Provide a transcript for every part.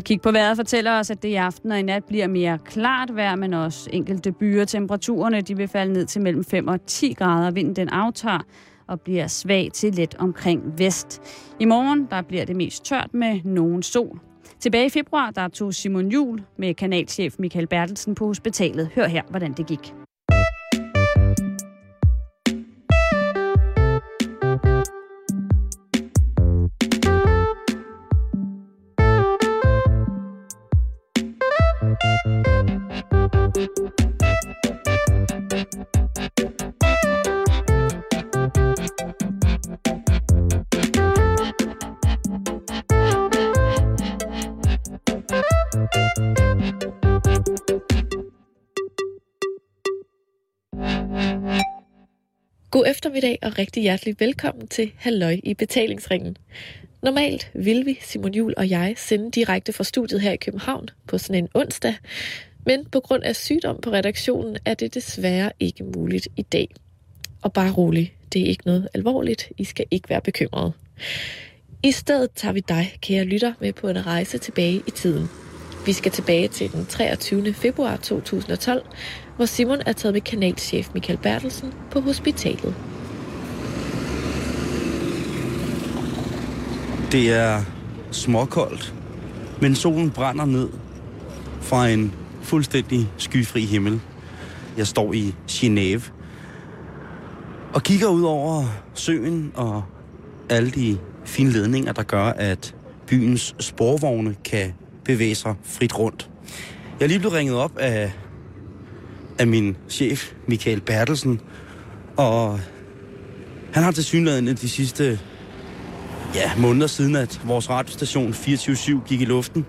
Et kig på vejret fortæller os, at det i aften og i nat bliver mere klart vejr, men også enkelte byer. Temperaturerne de vil falde ned til mellem 5 og 10 grader. Vinden den aftager og bliver svag til let omkring vest. I morgen der bliver det mest tørt med nogen sol. Tilbage i februar der tog Simon Jul med kanalchef Michael Bertelsen på hospitalet. Hør her, hvordan det gik. Eftermiddag og rigtig hjertelig velkommen til Halløj i betalingsringen. Normalt vil vi, Simon Jul og jeg, sende direkte fra studiet her i København på sådan en onsdag, men på grund af sygdom på redaktionen er det desværre ikke muligt i dag. Og bare rolig, det er ikke noget alvorligt, I skal ikke være bekymrede. I stedet tager vi dig, kære lytter, med på en rejse tilbage i tiden. Vi skal tilbage til den 23. februar 2012, hvor Simon er taget med kanalchef Michael Bertelsen på hospitalet. Det er småkoldt, men solen brænder ned fra en fuldstændig skyfri himmel. Jeg står i Genève og kigger ud over søen og alle de fine ledninger, der gør, at byens sporvogne kan bevæge sig frit rundt. Jeg er lige blevet ringet op af, af min chef, Michael Bertelsen, og han har til synligheden de sidste ja, måneder siden, at vores radiostation 24-7 gik i luften,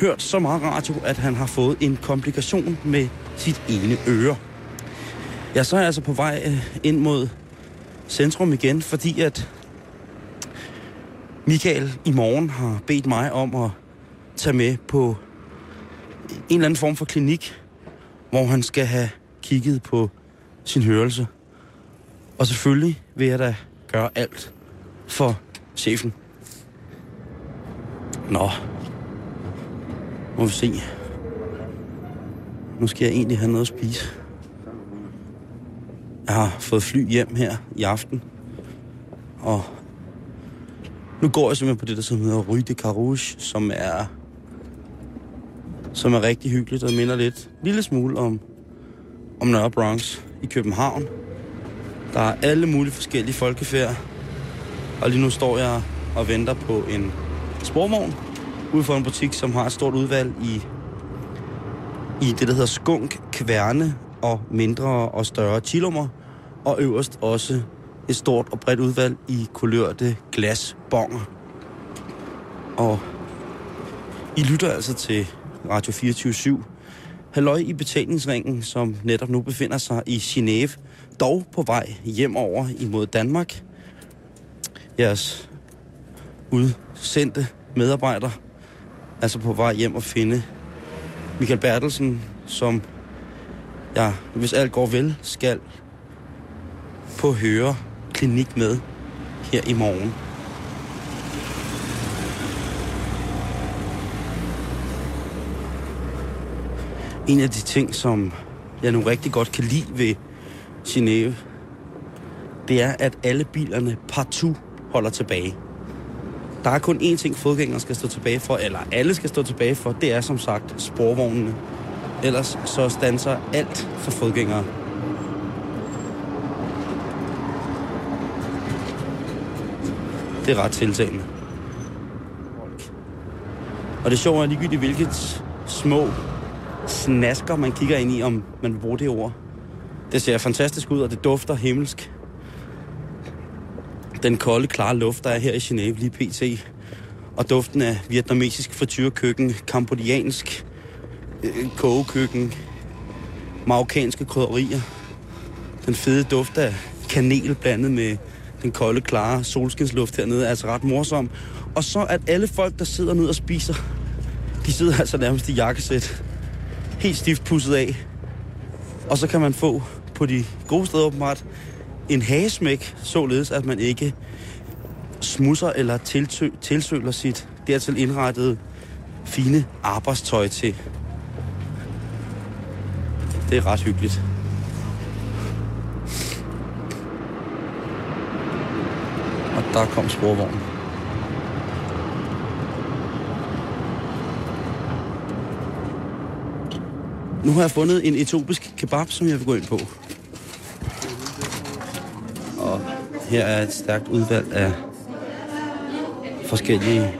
hørt så meget radio, at han har fået en komplikation med sit ene øre. Ja, så er jeg altså på vej øh, ind mod centrum igen, fordi at Michael i morgen har bedt mig om at tage med på en eller anden form for klinik, hvor han skal have kigget på sin hørelse. Og selvfølgelig vil jeg da gøre alt for chefen. Nå. Må vi se. Nu skal jeg egentlig have noget at spise. Jeg har fået fly hjem her i aften. Og nu går jeg simpelthen på det, der som hedder Rue de Carouge, som er som er rigtig hyggeligt og minder lidt lille smule om, om Nørre Bronx i København. Der er alle mulige forskellige folkefærd, og lige nu står jeg og venter på en sporvogn ude for en butik, som har et stort udvalg i, i det, der hedder skunk, kværne og mindre og større chilummer, og øverst også et stort og bredt udvalg i kulørte glasbonger. Og I lytter altså til Radio 24 Halløj i betalingsringen, som netop nu befinder sig i Genève, dog på vej hjem over imod Danmark. Jeres udsendte medarbejder altså på vej hjem og finde Michael Bertelsen, som jeg, hvis alt går vel, skal på høre klinik med her i morgen. En af de ting, som jeg nu rigtig godt kan lide ved Genève, det er, at alle bilerne partout holder tilbage. Der er kun én ting, fodgængere skal stå tilbage for, eller alle skal stå tilbage for, det er som sagt sporvognene. Ellers så standser alt for fodgængere. Det er ret tiltalende. Og det sjove er ligegyldigt, hvilket små snasker, man kigger ind i, om man vil bruge det ord. Det ser fantastisk ud, og det dufter himmelsk. Den kolde, klare luft, der er her i Genève lige pt. Og duften af vietnamesisk frityrkøkken, kambodiansk øh, kogekøkken, marokkanske krydderier. Den fede duft af kanel blandet med den kolde, klare solskinsluft hernede er altså ret morsom. Og så at alle folk, der sidder ned og spiser, de sidder altså nærmest i jakkesæt helt stift pusset af. Og så kan man få på de gode steder åbenbart en hagesmæk, således at man ikke smusser eller tilsø- tilsøler sit dertil indrettede fine arbejdstøj til. Det er ret hyggeligt. Og der kom sporvognen. Nu har jeg fundet en etiopisk kebab, som jeg vil gå ind på. Og her er et stærkt udvalg af forskellige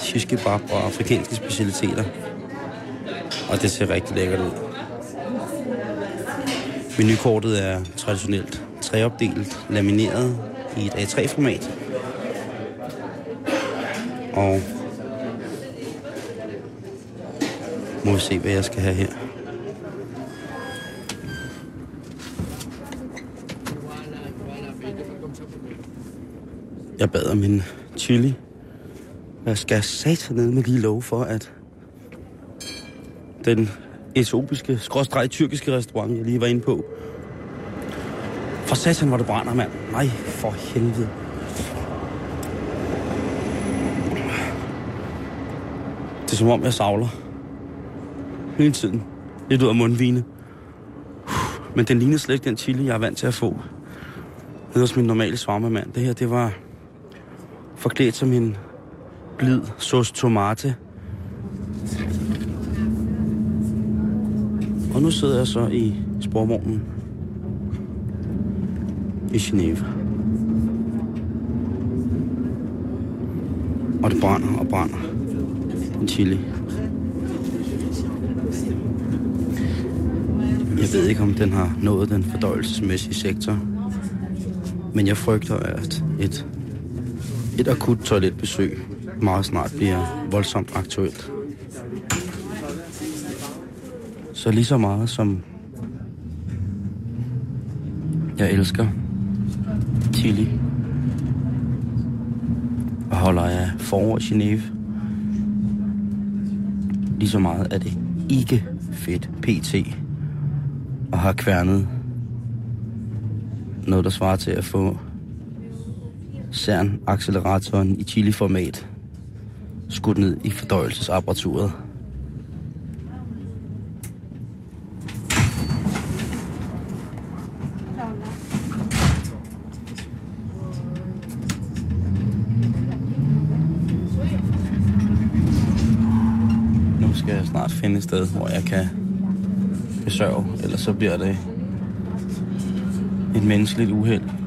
shish kebab og afrikanske specialiteter. Og det ser rigtig lækkert ud. Menukortet er traditionelt treopdelt, lamineret i et A3-format. Og må vi se, hvad jeg skal have her. Jeg bad om en chili. Jeg skal sat ned med lige lov for, at den etiopiske, skråstreg tyrkiske restaurant, jeg lige var inde på. For satan, hvor det brænder, mand. Nej, for helvede. Det er som om, jeg savler. Hele tiden. Lidt ud af mundvine. Men den ligner slet ikke den chili, jeg er vant til at få. Det hos min normale svarmemand. Det her, det var forklædt som en blid sauce tomate. Og nu sidder jeg så i sporvognen i Genève. Og det brænder og brænder. En chili. Jeg ved ikke, om den har nået den fordøjelsesmæssige sektor. Men jeg frygter, at et, et akut toiletbesøg meget snart bliver voldsomt aktuelt. Så lige så meget som jeg elsker chili og holder af forår i Genève, lige så meget er det ikke fedt pt. og har kværnet noget, der svarer til at få CERN-acceleratoren i chili-format skudt ned i fordøjelsesapparaturet. Nu skal jeg snart finde et sted, hvor jeg kan besørge, ellers så bliver det et menneskeligt uheld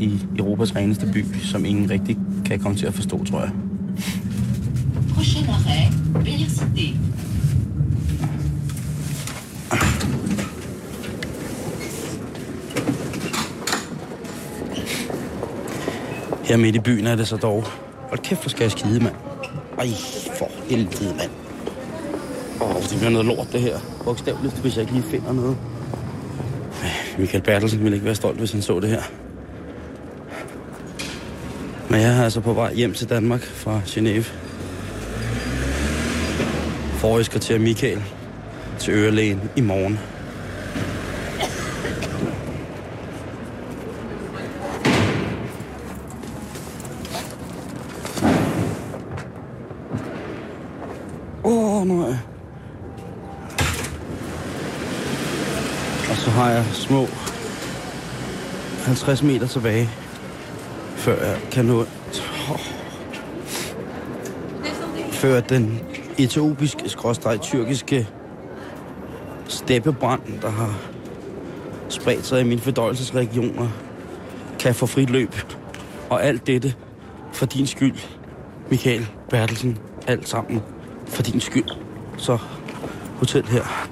i Europas reneste by, som ingen rigtig kan komme til at forstå, tror jeg. Prochain arrêt. Her midt i byen er det så dog. Hold kæft, hvor skal jeg skide, mand. Ej, for helvede, mand. Åh, det bliver noget lort, det her. Bogstaveligt, hvis jeg ikke lige finder noget. Michael Bertelsen ville ikke være stolt, hvis han så det her. Men jeg er altså på vej hjem til Danmark fra Genève. Forrige kvarter Michael til ørelægen i morgen. Åh, oh, nej. Og så har jeg små 50 meter tilbage, før jeg kan nå... Oh. Før den etiopiske, skråstreg tyrkiske steppebrand, der har spredt sig i mine fordøjelsesregioner, kan få frit løb. Og alt dette for din skyld, Michael Bertelsen. Alt sammen for din skyld. Så hotel her.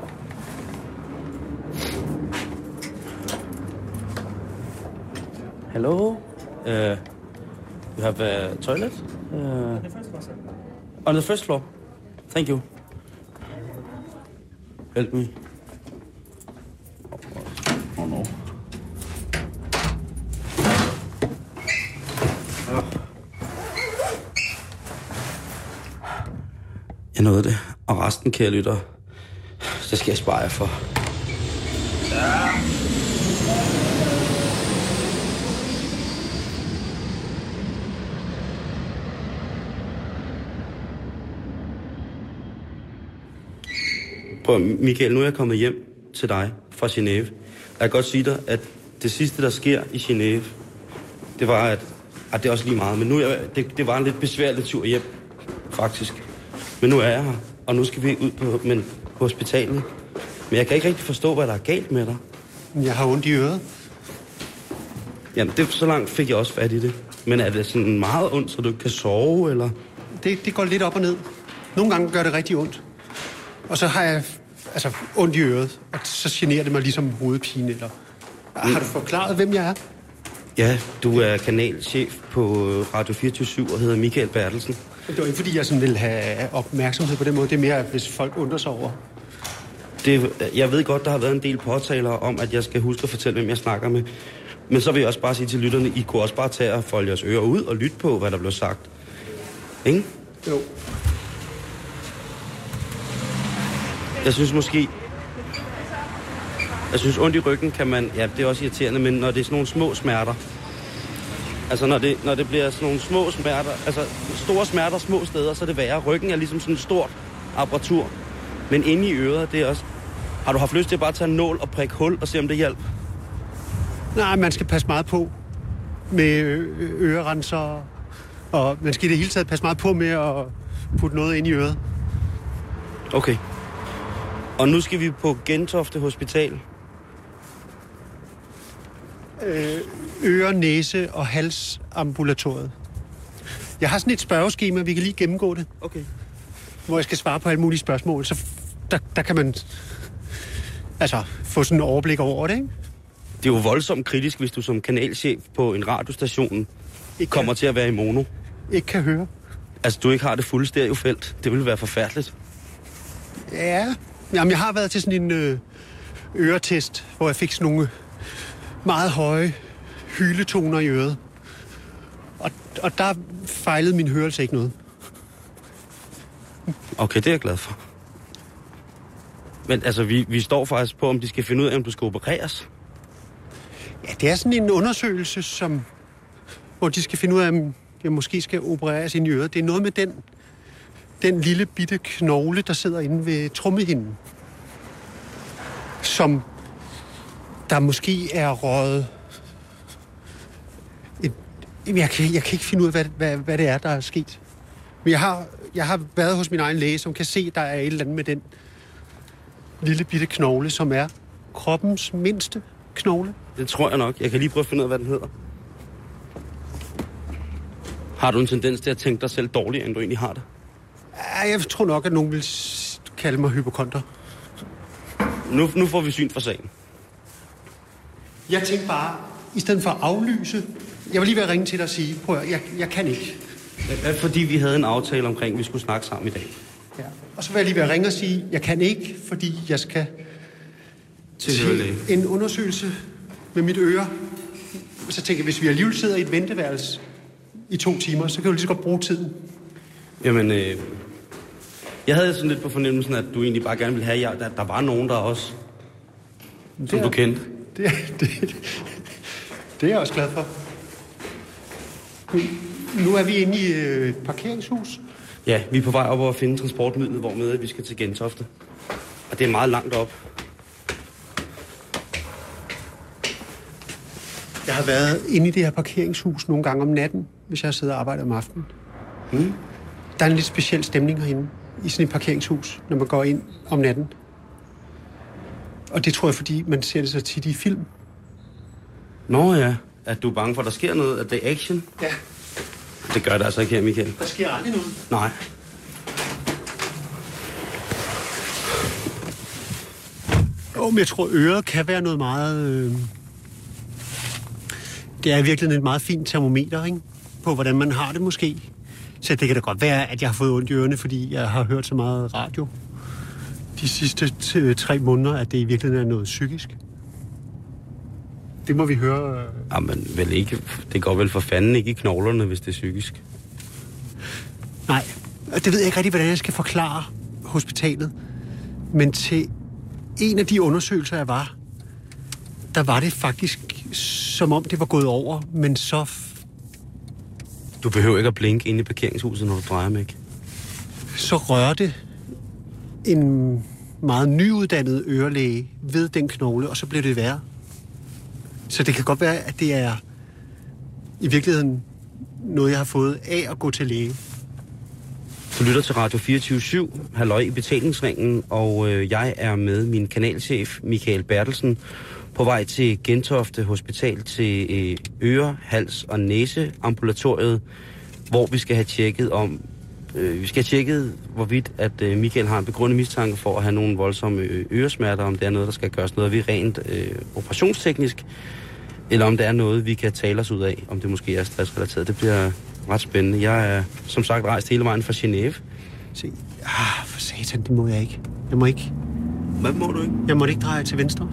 Hello? Uh, you have a toilet? Uh, on the first floor. Thank you. Help me. Oh, oh no. Jeg nåede det, og resten, kære lytter, det skal jeg spare jer for. Prøv, Michael, nu er jeg kommet hjem til dig fra Genève. Jeg kan godt sige dig, at det sidste, der sker i Genève, det var, at, at det er også lige meget, men nu er jeg, det, det var en lidt besværlig tur hjem, faktisk. Men nu er jeg her, og nu skal vi ud på, men, på hospitalet. Men jeg kan ikke rigtig forstå, hvad der er galt med dig. Jeg har ondt i øret. Jamen, det, så langt fik jeg også fat i det. Men er det sådan meget ondt, så du ikke kan sove, eller? Det, det går lidt op og ned. Nogle gange gør det rigtig ondt. Og så har jeg altså, ondt i øret, og så generer det mig ligesom hovedpine. Eller... Har du forklaret, hvem jeg er? Ja, du er kanalchef på øh, Radio 24 og hedder Michael Bertelsen. Det var ikke, fordi jeg sådan vil have opmærksomhed på den måde. Det er mere, hvis folk undrer sig over. Det, jeg ved godt, der har været en del påtaler om, at jeg skal huske at fortælle, hvem jeg snakker med. Men så vil jeg også bare sige til lytterne, I kunne også bare tage og folde jeres ører ud og lytte på, hvad der blev sagt. Ikke? Jo. Jeg synes måske... Jeg synes, ondt i ryggen kan man... Ja, det er også irriterende, men når det er sådan nogle små smerter... Altså, når det, når det bliver sådan nogle små smerter... Altså, store smerter små steder, så er det værre. Ryggen er ligesom sådan en stort apparatur. Men inde i øret, det er også... Har du haft lyst til at bare tage en nål og prikke hul og se, om det hjælper? Nej, man skal passe meget på med ø- ørerenser. Og man skal i det hele taget passe meget på med at putte noget ind i øret. Okay. Og nu skal vi på Gentofte Hospital. Øh, øre, næse og halsambulatoriet. Jeg har sådan et spørgeskema, vi kan lige gennemgå det, Okay. hvor jeg skal svare på alle mulige spørgsmål. Så der, der kan man altså få sådan en overblik over det, ikke? Det er jo voldsomt kritisk, hvis du som kanalchef på en radiostation Ikke kommer til at være i mono. Kan, ikke kan høre. Altså, du ikke har det fulde stereofelt. Det ville være forfærdeligt. Ja, Jamen, jeg har været til sådan en øh, øretest, hvor jeg fik sådan nogle meget høje hyletoner i øret. Og, og der fejlede min hørelse ikke noget. Okay, det er jeg glad for. Men altså, vi, vi står faktisk på, om de skal finde ud af, om du skal opereres. Ja, det er sådan en undersøgelse, som, hvor de skal finde ud af, om jeg måske skal opereres i øret. Det er noget med den, den lille bitte knogle, der sidder inde ved trummehinden. Som der måske er røget... Et, jeg, kan, jeg kan ikke finde ud af, hvad, hvad, hvad det er, der er sket. Men jeg har, jeg har været hos min egen læge, som kan se, at der er et eller andet med den lille bitte knogle, som er kroppens mindste knogle. Det tror jeg nok. Jeg kan lige prøve at finde ud af, hvad den hedder. Har du en tendens til at tænke dig selv dårligere, end du egentlig har det? Jeg tror nok, at nogen vil kalde mig hypokonter. Nu, nu får vi syn for sagen. Jeg tænkte bare, i stedet for at aflyse, jeg vil lige være ringe til dig og sige, prøv at, jeg, jeg kan ikke. Fordi, vi havde en aftale omkring, at vi skulle snakke sammen i dag. Ja. Og så vil jeg lige være ringe og sige, jeg kan ikke, fordi jeg skal Til hørelæge. en undersøgelse med mit øre. Så tænker jeg, hvis vi alligevel sidder i et venteværelse i to timer, så kan du lige så godt bruge tiden. Jamen, øh, jeg havde sådan lidt på fornemmelsen, at du egentlig bare gerne ville have, at der, der var nogen, der også, som Det er- du kendte. Det, er- det, det er jeg også glad for. Nu er vi inde i øh, et parkeringshus. Ja, vi er på vej op og finde transportmidlet, hvor med vi skal til Gentofte. Og det er meget langt op. Jeg har været inde i det her parkeringshus nogle gange om natten, hvis jeg sidder og arbejder om aftenen. Mm. Der er en lidt speciel stemning herinde, i sådan et parkeringshus, når man går ind om natten. Og det tror jeg, fordi man ser det så tit i film. Nå ja, at du er bange for, at der sker noget, at det er action. Ja, Det gør det altså ikke her, Michael. der sker aldrig noget. Nej. Jo, men jeg tror, øret kan være noget meget... Øh... Det er virkelig et meget fint termometer, ikke? På, hvordan man har det måske. Så det kan da godt være, at jeg har fået ondt i ørerne, fordi jeg har hørt så meget radio de sidste tre måneder, at det i virkeligheden er noget psykisk. Det må vi høre. øh. Jamen, vel ikke. Det går vel for fanden ikke i knoglerne, hvis det er psykisk. Nej, og det ved jeg ikke rigtig, hvordan jeg skal forklare hospitalet. Men til en af de undersøgelser, jeg var, der var det faktisk, som om det var gået over, men så, Du behøver ikke at blinke ind i parkeringshuset, når du drejer mig ikke. så rørte en meget nyuddannet ørelæge ved den knogle, og så blev det værre. Så det kan godt være, at det er i virkeligheden noget, jeg har fået af at gå til læge. Du lytter til Radio 24-7, halløj i betalingsringen, og øh, jeg er med min kanalchef Michael Bertelsen på vej til Gentofte Hospital til øh, øre, hals og næse ambulatoriet, hvor vi skal have tjekket om, øh, vi skal have tjekket, hvorvidt at øh, Michael har en begrundet mistanke for at have nogle voldsomme øh, øresmerter, om det er noget, der skal gøres noget ved rent øh, operationsteknisk, eller om det er noget, vi kan tale os ud af, om det måske er stressrelateret. Det bliver ret spændende. Jeg er som sagt rejst hele vejen fra Genève. Se, ah, for satan, det må jeg ikke. Jeg må ikke. Hvad må du ikke? Jeg må ikke dreje til venstre.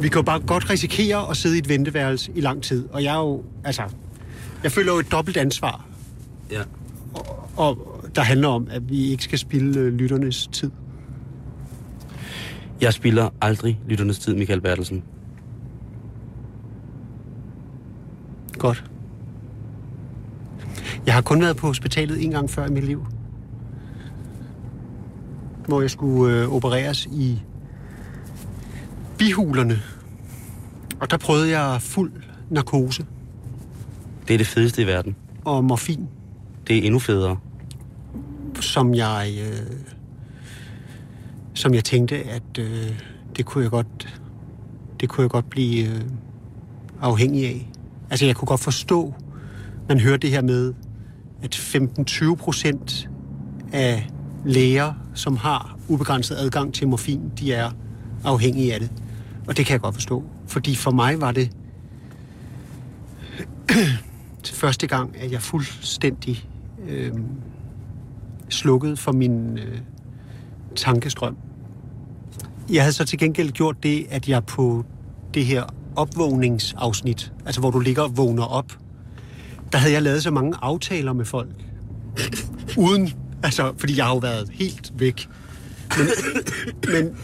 Vi kan jo bare godt risikere at sidde i et venteværelse i lang tid. Og jeg er jo, altså, jeg føler jo et dobbelt ansvar. Ja. Og, og der handler om, at vi ikke skal spilde øh, lytternes tid. Jeg spilder aldrig lytternes tid, Michael Bertelsen. Godt. Jeg har kun været på hospitalet en gang før i mit liv. Hvor jeg skulle øh, opereres i bihulerne. Og der prøvede jeg fuld narkose Det er det fedeste i verden. og morfin, Det er endnu federe. som jeg, øh, som jeg tænkte, at øh, det kunne jeg godt, det kunne jeg godt blive øh, afhængig af. Altså jeg kunne godt forstå, man hører det her med, at 15-20 procent af læger, som har ubegrænset adgang til morfin, de er afhængige af det. Og det kan jeg godt forstå. Fordi for mig var det til første gang, at jeg fuldstændig øh, slukkede for min øh, tankestrøm. Jeg havde så til gengæld gjort det, at jeg på det her opvågningsafsnit, altså hvor du ligger og vågner op, der havde jeg lavet så mange aftaler med folk. Uden, altså, fordi jeg har jo været helt væk. Men, men,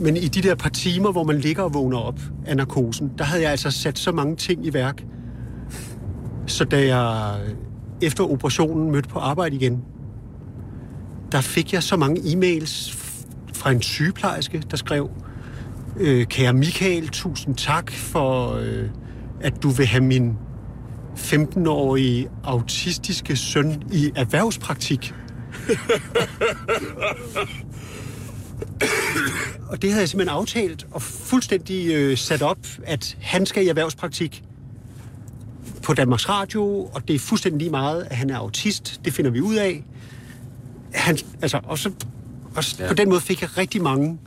men i de der par timer, hvor man ligger og vågner op af narkosen, der havde jeg altså sat så mange ting i værk. Så da jeg efter operationen mødte på arbejde igen, der fik jeg så mange e-mails fra en sygeplejerske, der skrev, øh, kære Michael, tusind tak for, øh, at du vil have min 15-årige autistiske søn i erhvervspraktik. og det havde jeg simpelthen aftalt og fuldstændig øh, sat op, at han skal i erhvervspraktik på Danmarks Radio, og det er fuldstændig lige meget, at han er autist. Det finder vi ud af. Han, altså, og så, og ja. På den måde fik jeg rigtig mange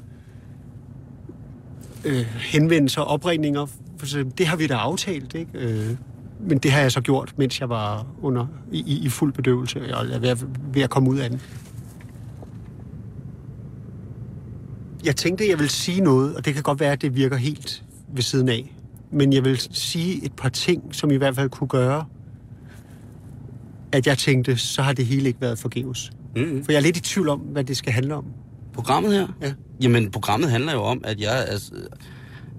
øh, henvendelser og opringninger. For det har vi da aftalt, ikke? Øh, men det har jeg så gjort, mens jeg var under i, i, i fuld bedøvelse, og jeg er ved at komme ud af den. Jeg tænkte, jeg vil sige noget, og det kan godt være, at det virker helt ved siden af. Men jeg vil sige et par ting, som i hvert fald kunne gøre, at jeg tænkte, så har det hele ikke været forgæves. Mm-hmm. For jeg er lidt i tvivl om, hvad det skal handle om. Programmet her? Ja. Jamen, programmet handler jo om, at jeg er,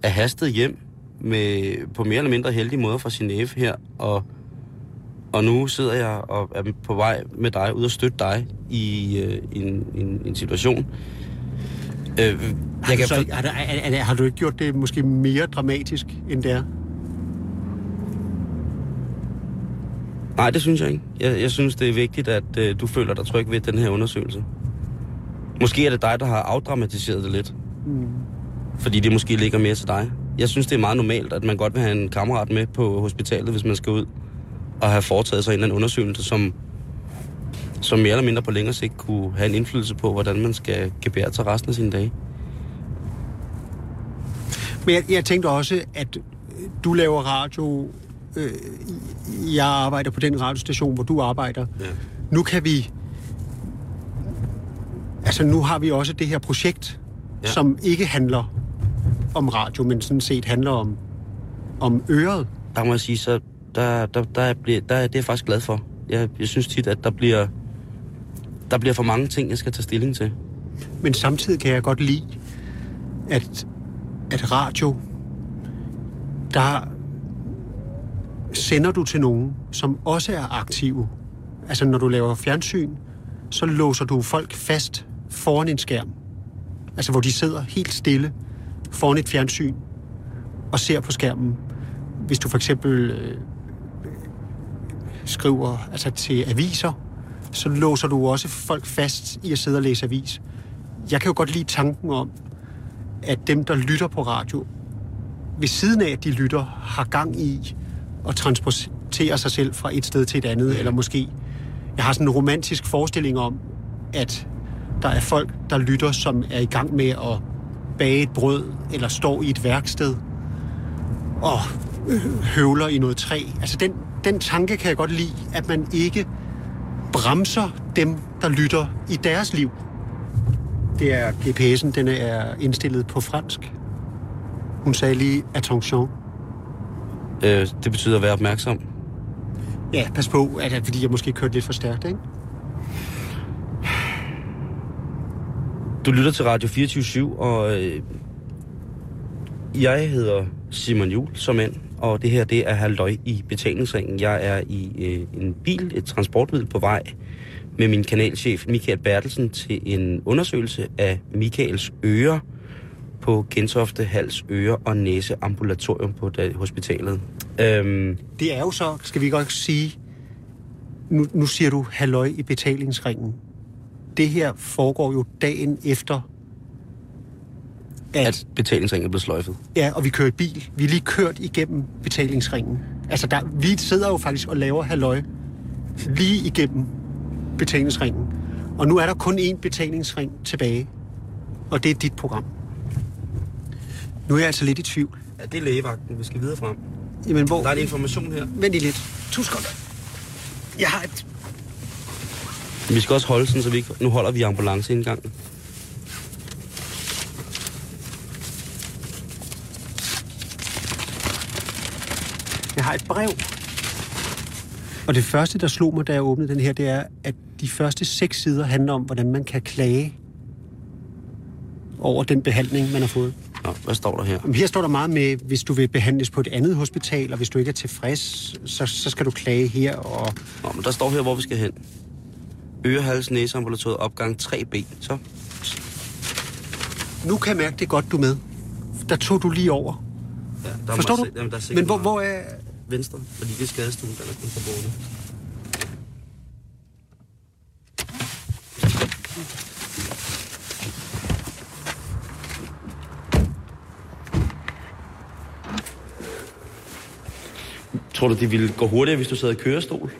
er hastet hjem med, på mere eller mindre heldige måder fra Genève her, og, og nu sidder jeg og er på vej med dig, ud og støtte dig i øh, en, en, en situation. Øh, Har, jeg du kan så, har, du- er, er, har du ikke gjort det måske mere dramatisk, end det er? nej, det synes jeg ikke. Jeg, jeg synes, det er vigtigt, at øh, du føler dig tryg ved den her undersøgelse. Måske er det dig, der har afdramatiseret det lidt. Mm. Fordi det måske ligger mere til dig. Jeg synes, det er meget normalt, at man godt vil have en kammerat med på hospitalet, hvis man skal ud og have foretaget sig en eller anden undersøgelse, som, som mere eller mindre på længere sigt kunne have en indflydelse på, hvordan man skal gebære sig resten af sine dage. Men jeg, jeg tænkte også, at du laver radio. Øh, jeg arbejder på den radiostation, hvor du arbejder. Ja. Nu kan vi... Altså, nu har vi også det her projekt, ja. Som ikke handler om radio, men sådan set handler om, om øret. Der må jeg sige, så der, der, der, er, der, der er det er jeg faktisk glad for. Jeg, jeg synes tit, at der bliver, der bliver for mange ting, jeg skal tage stilling til. Men samtidig kan jeg godt lide, at, at radio, der sender du til nogen, som også er aktive. Altså når du laver fjernsyn, så låser du folk fast foran en skærm. Altså hvor de sidder helt stille foran et fjernsyn og ser på skærmen. Hvis du for eksempel øh, skriver altså til aviser, så låser du også folk fast i at sidde og læse avis. Jeg kan jo godt lide tanken om, at dem, der lytter på radio, ved siden af, at de lytter, har gang i at transportere sig selv fra et sted til et andet, eller måske... Jeg har sådan en romantisk forestilling om, at der er folk, der lytter, som er i gang med at bage et brød, eller står i et værksted, og høvler i noget træ. Altså den, den tanke kan jeg godt lide, at man ikke bremser dem, der lytter i deres liv. Det er GPS'en, den er indstillet på fransk. Hun sagde lige attention. Øh, det betyder at være opmærksom. Ja, pas på, at, fordi jeg måske kørte lidt for stærkt, ikke? Du lytter til Radio 24 og øh, jeg hedder Simon Jul som mand, og det her det er halvøj i betalingsringen. Jeg er i øh, en bil, et transportmiddel på vej med min kanalchef Michael Bertelsen til en undersøgelse af Michaels ører på Gentofte Hals Øre og Næse Ambulatorium på det, hospitalet. Øhm, Det er jo så, skal vi godt sige, nu, nu siger du halløj i betalingsringen. Det her foregår jo dagen efter, at, at betalingsringen er blevet sløjfet. ja, og vi kører i bil. Vi er lige kørt igennem betalingsringen. Altså, der, vi sidder jo faktisk og laver halløj lige igennem betalingsringen. Og nu er der kun én betalingsring tilbage, og det er dit program. Nu er jeg altså lidt i tvivl. Ja, det er lægevagten. Vi skal videre frem. Jamen, hvor... Der er en information her. Vent lige lidt. To sekunder. Jeg har et... Vi skal også holde sådan, så vi ikke... Nu holder vi ambulanceindgangen. Har et brev. Og det første, der slog mig, da jeg åbnede den her, det er, at de første seks sider handler om, hvordan man kan klage over den behandling, man har fået. Nå, hvad står der her? Jamen, Her står der meget med, hvis du vil behandles på et andet hospital, og hvis du ikke er tilfreds, så, så skal du klage her. Og Nå, men der står her, hvor vi skal hen. Øre, hals, næse, ambulatoriet, opgang 3B. Så, nu kan jeg mærke, det er godt, du er med. Der tog du lige over. ja, der Forstår du? Jamen, der er Men hvor, hvor er... Venstre, fordi det er skadestuen, der er kun på bordet. Tror du, det ville gå hurtigere, hvis du sad i kørestol?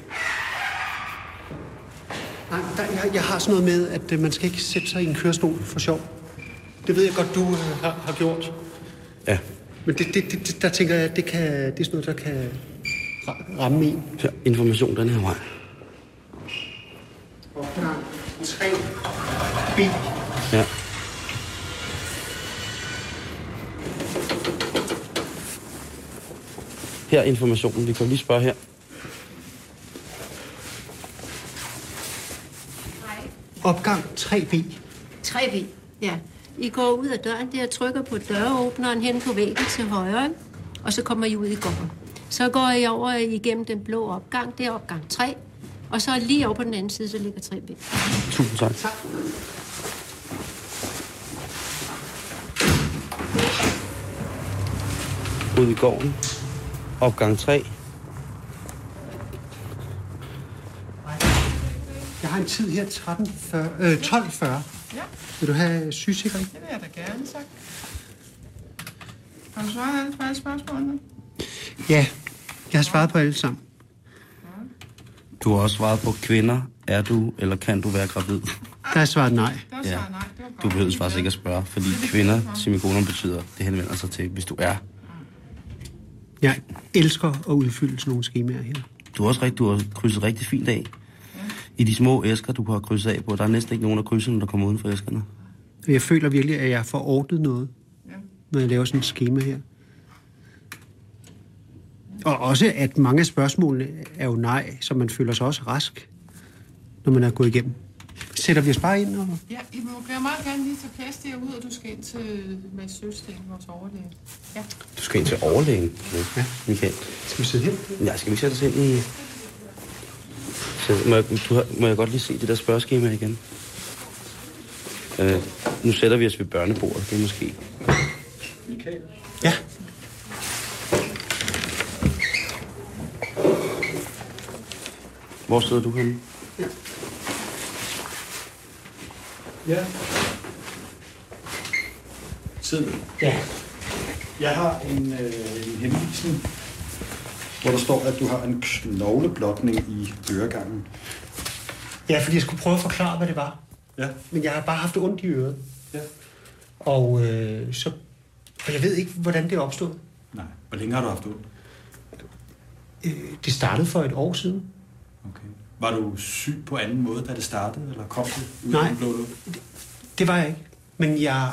Nej, der, jeg, jeg har sådan noget med, at øh, man skal ikke sætte sig i en kørestol for sjov. Det ved jeg godt, du øh, har, har gjort. Ja. Men det, det, det, der tænker jeg, at det, kan, det er sådan noget, der kan ra- ramme en. Så information den her vej. Opgang 3 B. Ja. Her er informationen. Vi kan lige spørge her. Opgang 3B. 3B, ja. I går ud af døren der, trykker på døråbneren hen på væggen til højre, og så kommer I ud i gården. Så går I over igennem den blå opgang, det er opgang 3, og så lige over på den anden side, så ligger 3B. Tusind tak. Tak. Ud i gården. Opgang 3. Jeg har en tid her 13.40, øh, 12.40. Ja. Vil du have sygesikring? Det vil jeg da gerne, tak. Har du svaret alle, på alle spørgsmålene? Ja, jeg har svaret på alle sammen. Du har også svaret på kvinder. Er du eller kan du være gravid? Der er svaret nej. Det var Ja. svaret nej, det var godt. Du behøver faktisk ikke at spørge, fordi kvinder, semikolon betyder, det henvender sig til, hvis du er. Jeg elsker at udfylde sådan nogle skemaer her. Du har også rigtig, du har krydset rigtig fint af. I de små æsker, du har krydset af på, der er næsten ikke nogen af krydserne, der kommer uden for æskerne. Jeg føler virkelig, at jeg får ordnet noget, Ja. når jeg laver sådan et schema her. Og også, at mange af spørgsmålene er jo nej, så man føler sig også rask, når man er gået igennem. Sætter vi os bare ind og... Ja, I må jeg meget gerne lige tage plads derude, og du skal ind til Mads Søsten, vores overlæge. Ja. Du skal ind til overlægen. Ja. Michael. Skal vi sidde her? Ja, skal vi sætte os ind i... Så må jeg, du, må jeg godt lige se det der spørgeskema igen? Øh, nu sætter vi os ved børnebordet, det er måske. Ja. Hvor sidder du henne? Ja. Sid. Ja. Jeg har en, øh, en henvisning, hvor der står, at du har en knogleblokning i øregangen. Ja, fordi jeg skulle prøve at forklare, hvad det var. Ja. Men jeg har bare haft ondt i øret. Ja. Og øh, så... Og jeg ved ikke, hvordan det opstået. Nej. Hvor længe har du haft ondt? Øh, det startede for et år siden. Okay. Var du syg på anden måde, da det startede, eller kom det ud Nej. den blå luft? Det var jeg ikke. Men jeg,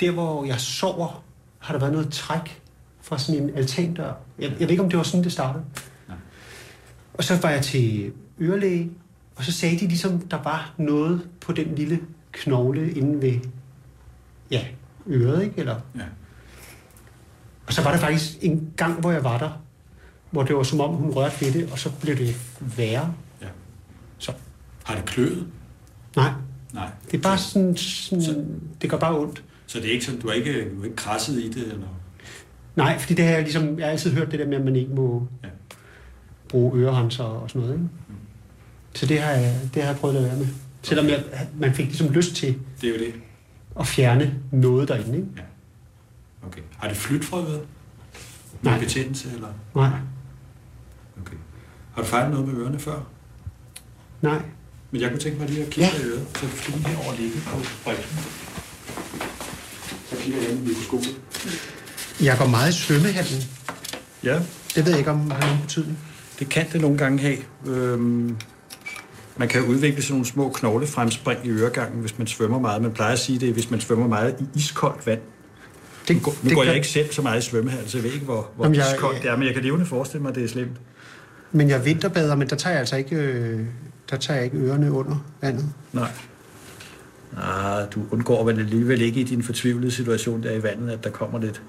der, hvor jeg sover, har der været noget træk fra sådan en altandør. Jeg, jeg ved ikke, om det var sådan, det startede. Nej. Og så var jeg til ørelæge, og så sagde de ligesom, der var noget på den lille knogle inde ved ja, øret, ikke? Eller, Ja. og så var der faktisk en gang, hvor jeg var der, hvor det var som om, hun rørte ved det, og så blev det værre. ja. Så Har det kløet? nej, Nej. det er bare sådan, sådan det gør bare ondt. Så det er ikke sådan, du har ikke, du har ikke krasset i det, eller? Nej, fordi det har jeg ligesom, jeg har altid hørt det der med, at man ikke må Ja. ja. bruge ørerenser og sådan noget. Ikke? Så det har, jeg, det har jeg prøvet at være med. Selvom jeg, man fik ligesom lyst til Det er jo det. at fjerne noget derinde. Ikke? Okay. Har det flyttet fra øret? Nej. Betændelse, eller? Nej, Okay. Har du fejlet noget med ørerne før? nej. Men jeg kunne tænke mig lige at kigge Ja. ja. i øret. Så du lige herover ligge på bredden. Så kigger jeg ind i mikroskopet. Jeg går meget i svømmehallen. Ja, Det ved jeg ikke, om har nogen betydning. det kan det nogle gange have. Øhm, man kan udvikle sådan nogle små knoglefremspring i øregangen, hvis man svømmer meget. Man plejer at sige det, hvis man svømmer meget i iskoldt vand. Det, Nu går, nu det går jeg kan- ikke selv så meget i svømmehal, så jeg ved ikke, hvor, hvor Jamen, jeg- iskoldt det er, men jeg kan levende forestille mig, at det er slemt. Men jeg vinterbader, men der tager jeg altså ikke, øh, der tager jeg ikke ørerne under vandet. Nej. Ah, du undgår vel alligevel ikke i din fortvivlede situation der i vandet, at der kommer lidt,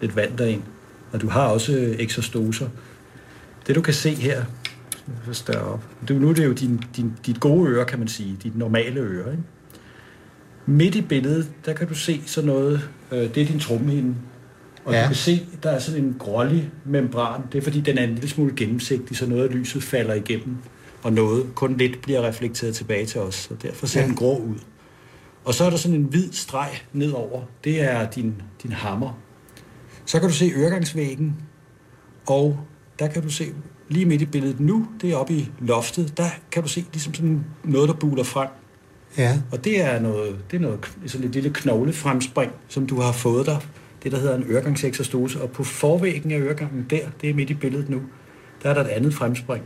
lidt vand derind. Og du har også øh, eksostoser. Det du kan se her, så større op. Du, nu er det jo din, din, dit gode øre, kan man sige. Dit normale øre. Ikke? Midt i billedet, der kan du se sådan noget. Øh, det er din trommehinde. Og ja. Du kan se, der er sådan en grålig membran. Det er fordi, den er en lille smule gennemsigtig, så noget af lyset falder igennem. Og noget, kun lidt, bliver reflekteret tilbage til os. Så derfor ser. Ja. den grå ud. Og så er der sådan en hvid streg nedover. Det er din, din hammer. Så kan du se øregangsvæggen, og der kan du se lige midt i billedet nu, det er oppe i loftet, der kan du se ligesom sådan noget, der buler frem. Ja. Og det er noget, det er noget sådan et lille knoglefremspring, som du har fået dig. Det, der hedder en øregangseksostose. Og på forvæggen af øregangen der, det er midt i billedet nu, der er der et andet fremspring.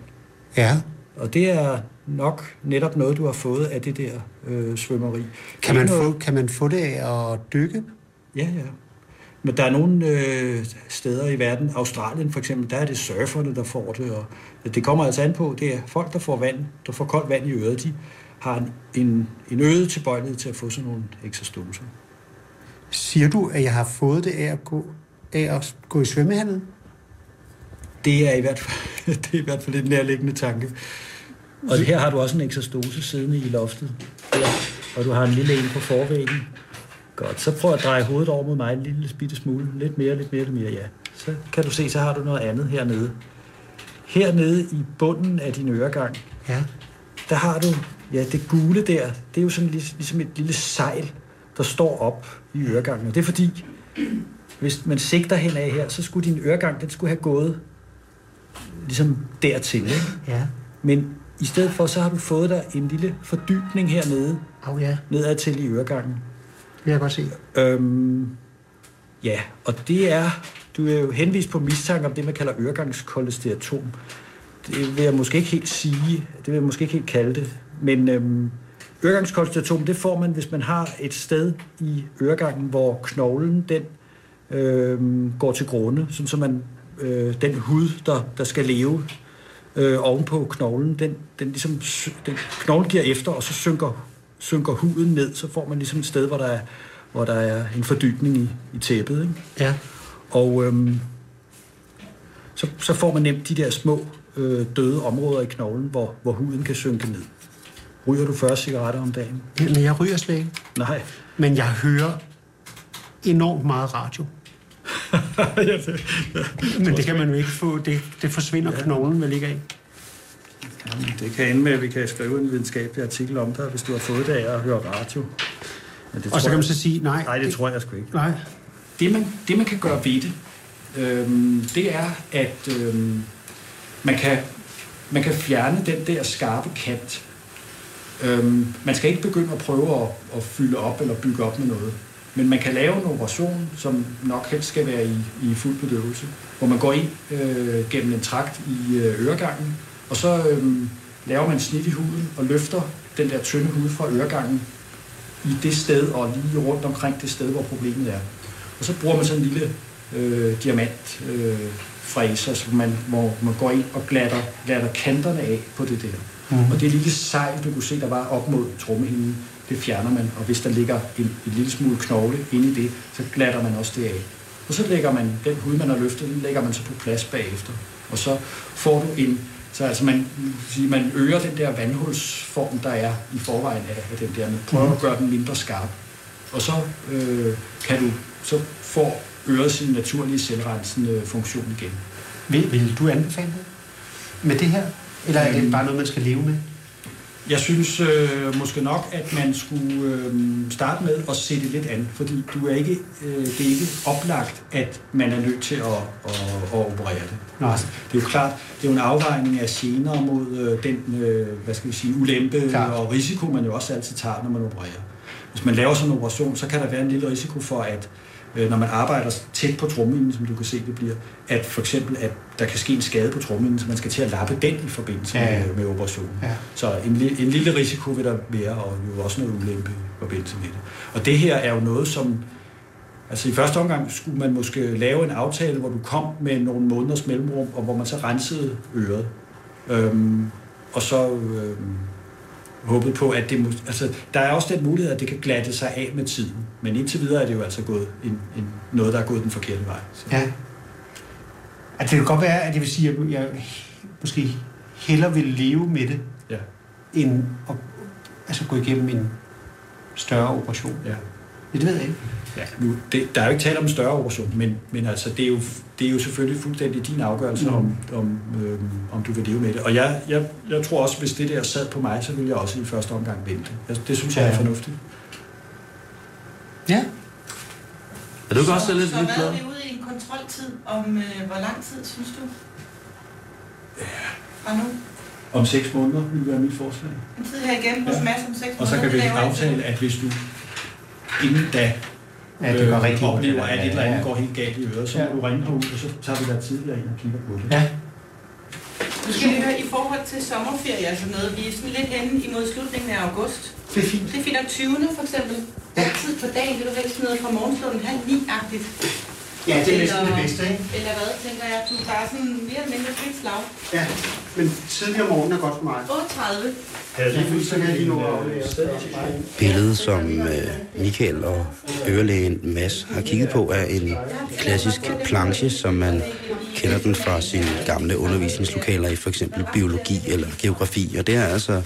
Ja. Og det er nok netop noget, du har fået af det der øh, svømmeri. Kan man, få, kan man få det af at dykke? Ja, ja. Men der er nogle øh, steder i verden, Australien for eksempel, der er det surferne, der får det. Og det kommer altså an på, det er folk, der får vand, der får koldt vand i øret, de har en, en, en øget tilbøjelighed til at få sådan nogle eksostoser. Siger du, at jeg har fået det af at gå, af at gå i svømmehallen? Det er i hvert fald, det er i hvert fald en nærliggende tanke. Og her har du også en eksostose siddende i loftet. Der. Og du har en lille en på forvæggen. Godt, så prøv at dreje hovedet over mod mig en lille bitte smule. Lidt mere, lidt mere, lidt mere, ja. Så kan du se, så har du noget andet hernede. Hernede i bunden af din øregang, Ja. der har du, ja, det gule der, det er jo sådan lig- ligesom et lille sejl, der står op i øregangen. Og det er fordi, hvis man sigter henad her, så skulle din øregang, den skulle have gået ligesom dertil. Ikke? Ja. Men i stedet for, så har du fået dig en lille fordybning hernede, Au ja, nedad til i øregangen det kan jeg godt se. Øhm, ja, og det er, du er jo henvist på mistanke om det, man kalder øregangskolesteatom. Det vil jeg måske ikke helt sige, det vil jeg måske ikke helt kalde det, men øhm, øregangskolesteatom, det får man, hvis man har et sted i øregangen, hvor knoglen, den øhm, går til grunde, sådan så man, øh, den hud, der, der skal leve øh, ovenpå knoglen, den, den ligesom, den, knoglen giver efter, og så synker, synker huden ned, så får man ligesom et sted, hvor der er, hvor der er en fordybning i, i tæppet. Ikke? Ja. Og øhm, så, så får man nemt de der små øh, døde områder i knoglen, hvor, hvor huden kan synke ned. Ryger du 40 cigaretter om dagen? Men jeg ryger slet ikke. Nej. Men jeg hører enormt meget radio. Men det kan man jo ikke få. Det, det forsvinder ja. knoglen vel ikke af. Jamen, det kan ende med, at vi kan skrive en videnskabelig artikel om dig, hvis du har fået det af at høre radio. Men det Og så tror kan man jeg- så sige, nej. Nej, det tror jeg sgu ikke. Nej. Det man, det, man kan gøre ved det, øhm, det er, at øhm, man, kan, man kan fjerne den der skarpe kant. Øhm, man skal ikke begynde at prøve at, at fylde op eller bygge op med noget. Men man kan lave en operation, som nok helst skal være i, i fuld bedøvelse, hvor man går ind øh, gennem en trakt i øh, øregangen, og så øh, laver man snit i huden og løfter den der tynde hud fra øregangen i det sted og lige rundt omkring det sted, hvor problemet er. Og så bruger man sådan en lille øh, diamant øh, så man, hvor man går ind og glatter, glatter kanterne af på det der. Mm. Og det lille sejl, du kunne se, der var op mod trommehinden, det fjerner man. Og hvis der ligger en, en lille smule knogle inde i det, så glatter man også det af. Og så lægger man den hud, man har løftet, den lægger man så på plads bagefter. Og så får du en... Så altså man, sige, man øger den der vandhulsform, der er i forvejen af, af den der. Man prøver at gøre den mindre skarp. Og så øh, kan du så får øret sin naturlige selvrensende funktion igen. Vil, vil du anbefale det med det her? Eller er det bare noget, man skal leve med? Jeg synes øh, måske nok, at man skulle øh, starte med at se det lidt an, fordi du er ikke, øh, det er ikke oplagt, at man er nødt til at, at, at operere det. Nej. Det er jo klart, det er jo en afvejning af gener mod øh, den, øh, hvad skal vi sige, ulempe Klart. og risiko, man jo også altid tager, når man opererer. Hvis man laver sådan en operation, så kan der være en lille risiko for, at øh, når man arbejder tæt på trommehinden, som du kan se det bliver, at for eksempel, at der kan ske en skade på trommehinden, så man skal til at lappe den i forbindelse Ja, ja. med, med operationen. Ja. Så en, en lille risiko vil der være, og jo også noget ulempe i forbindelse med det. Og det her er jo noget, som... Altså i første omgang skulle man måske lave en aftale, hvor du kom med nogle måneders mellemrum, og hvor man så rensede øret. Øhm, og så øhm, håbet på, at det... Altså, der er også den mulighed, at det kan glatte sig af med tiden. Men indtil videre er det jo altså gået en, en, noget, der er gået den forkerte vej. Så. Ja. At det kan godt være, at jeg vil sige, at jeg måske hellere vil leve med det, Ja. end at altså, gå igennem en større operation. Ja, det ved jeg ikke. Ja, nu, det, der er jo ikke tale om en større operation, men, men altså, det, er jo, det er jo selvfølgelig fuldstændig din afgørelse, mm. om, om, øhm, om du vil leve med det. Og jeg, jeg, jeg tror også, hvis det der sad på mig, så ville jeg også i første omgang vente. Altså, det synes jeg er Ja. fornuftigt. Ja. Er du ikke også så, lidt så lidt hvad glad? er vi ude i en kontroltid om øh, hvor lang tid, synes du? Fra nu? Om seks måneder ville være mit forslag. En tid her igennem hos Ja. Mads om seks Og så måneder, kan vi aftale, at hvis du inden da Ja, det går øh, rigtig ondt, oplever, at et eller andet ja. går helt galt i øret, så Ja. må du ringe herud, og så tager vi dig tidligere ind og kigger på det. Ja. Nu skal vi høre, i forhold til sommerferie og sådan noget, vi er sådan lidt henne imod slutningen af august. Det er fint. Det er fint nok 20. for eksempel. Ja. Tid på dagen, det er du helst noget fra morgenstunden halv ni-agtigt. Ja, det er næsten Eller- det bedste, ikke? Eller hvad, tænker jeg, du der er sådan mere eller mindre frit slag. Ja, men tidligere om morgenen er godt for mig. 8.30. Ja, lige pludselig så kan jeg lige nå at aflevere. Billedet, som øh, Michael og ørelægen Mads har kigget på, er en klassisk planche, som man kender den fra sine gamle undervisningslokaler i for eksempel biologi eller geografi. Og det er altså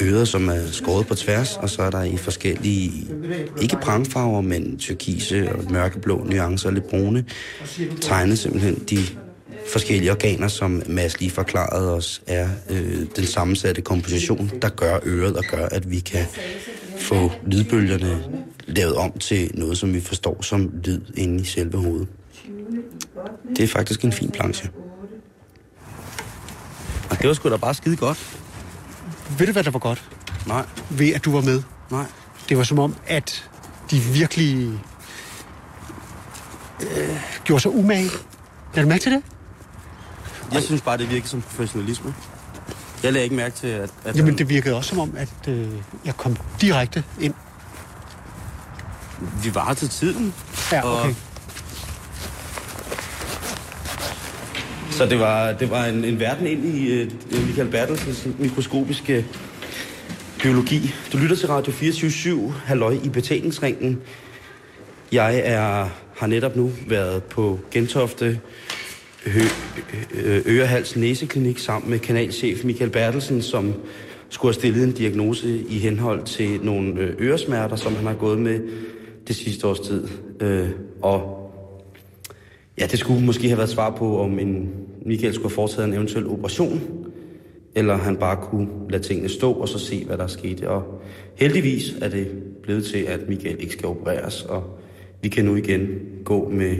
øret, som er skåret på tværs, og så er der i forskellige, ikke brandfarver, men turkise og mørkeblå nuancer, lidt brune, tegnet simpelthen de forskellige organer, som Mads lige forklarede os, er øh, den sammensatte komposition, der gør øret og gør, at vi kan få lydbølgerne lavet om til noget, som vi forstår som lyd inde i selve hovedet. Det er faktisk en fin planche. Og det var sgu da bare skide godt. Ved du, hvad der var godt? Nej, Ved, at du var med. nej. Det var som om, at de virkelig øh, gjorde sig umage. Lad du mærke til det? Jeg synes bare, det virker som professionalisme. Jeg lagde ikke mærke til, at... at Jamen, det virkede også som om, at øh, jeg kom direkte ind. vi var til tiden. Ja, okay. Og- Så det var, det var en, en verden ind i øh, Michael Bertelsens mikroskopiske øh, biologi. Du lytter til Radio 24 halløj i betalingsringen. Jeg er, har netop nu været på Gentofte ørehals næseklinik sammen med kanalchef Michael Bertelsen, som skulle have stillet en diagnose i henhold til nogle øh, øresmerter, som han har gået med det sidste års tid. Øh, og ja, det skulle måske have været svar på, om en Michael skulle have foretaget en eventuel operation, eller han bare kunne lade tingene stå og så se, hvad der er sket. Og heldigvis er det blevet til, at Michael ikke skal opereres, og vi kan nu igen gå med,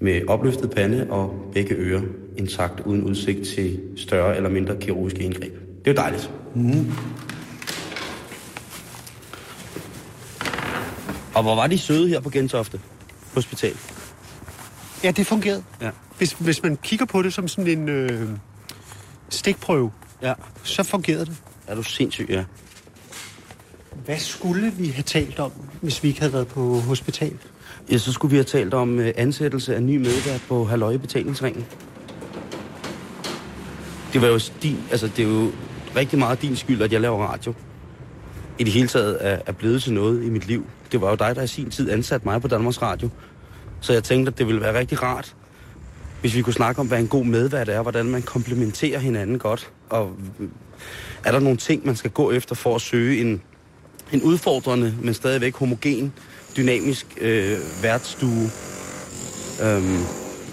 med opløftet pande og begge ører intakt, uden udsigt til større eller mindre kirurgiske indgreb. Det er jo dejligt. Mm. Og hvor var de søde her på Gentofte Hospital? Ja, det fungerede. Ja. Hvis, hvis man kigger på det som sådan en øh, stikprøve, Ja. så fungerede det. Er du sindssyg, ja. Hvad skulle vi have talt om, hvis vi ikke havde været på hospital? Ja, så skulle vi have talt om øh, ansættelse af ny medvært på Halløj i betalingsringen. Det var jo din, altså det er jo rigtig meget din skyld, at jeg laver radio. I det hele taget er, er blevet til noget i mit liv. Det var jo dig, der i sin tid ansatte mig på Danmarks Radio. Så jeg tænkte, at det ville være rigtig rart, hvis vi kunne snakke om, hvad en god medvært er, hvordan man komplementerer hinanden godt. Og er der nogle ting, man skal gå efter for at søge en, en udfordrende, men stadigvæk homogen, dynamisk øh, værtsstue? Øhm,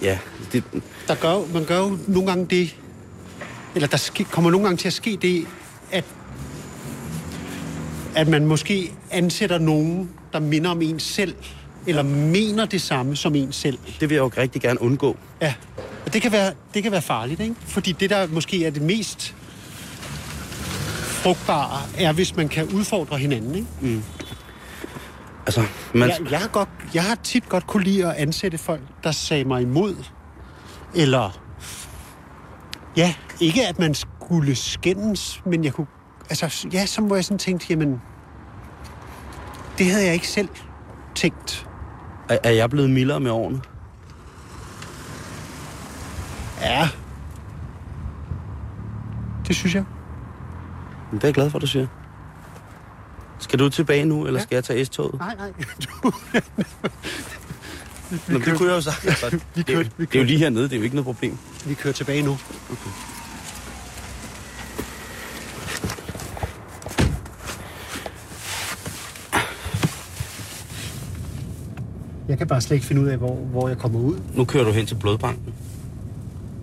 ja, det, Der gør, man gør jo nogle gange det, eller der ske, kommer nogle gange til at ske det, at, at man måske ansætter nogen, der minder om en selv, eller mener det samme som en selv. det vil jeg jo rigtig gerne undgå. Ja, og det kan være, det kan være farligt, ikke? Fordi det, der måske er det mest frugtbare, er, hvis man kan udfordre hinanden, ikke? Altså, man, Jeg, jeg, har godt, jeg har tit godt kunne lide at ansætte folk, der sagde mig imod. Eller, ja, ikke at man skulle skændes, men jeg kunne, altså, ja, så må jeg sådan tænke, jamen, det havde jeg ikke selv tænkt. Er, er jeg blevet mildere med årene? Ja. Det synes jeg. Det er jeg glad for, du siger. Skal du tilbage nu, eller Ja. skal jeg tage S-toget? Nej, nej. Nå, det kunne jeg jo sagt. Altså, Vi det, er jo- kørte- vi det er jo kørte. lige hernede, det er jo ikke noget problem. Vi kører tilbage nu. Jeg kan bare slet ikke finde ud af, hvor, hvor jeg kommer ud. Nu kører du hen til blodbanken.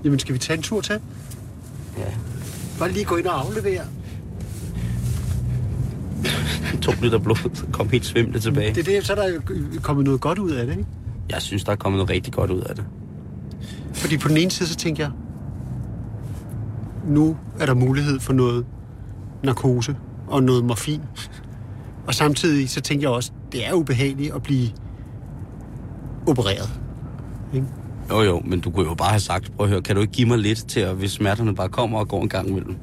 Jamen, skal vi tage en tur til? Ja. Bare lige gå ind og aflevere. To liter blod, kom helt svimlende tilbage. Det er det, så er der kommet noget godt ud af det, ikke? Jeg synes, der er kommet noget rigtig godt ud af det. Fordi på den ene side, så tænker jeg, nu er der mulighed for noget narkose og noget morfin. Og samtidig så tænker jeg også, det er ubehageligt at blive opereret. Ikke? Jo jo, men du kunne jo bare have sagt, prøv at høre, kan du ikke give mig lidt til, at hvis smerterne bare kommer og går en gang imellem?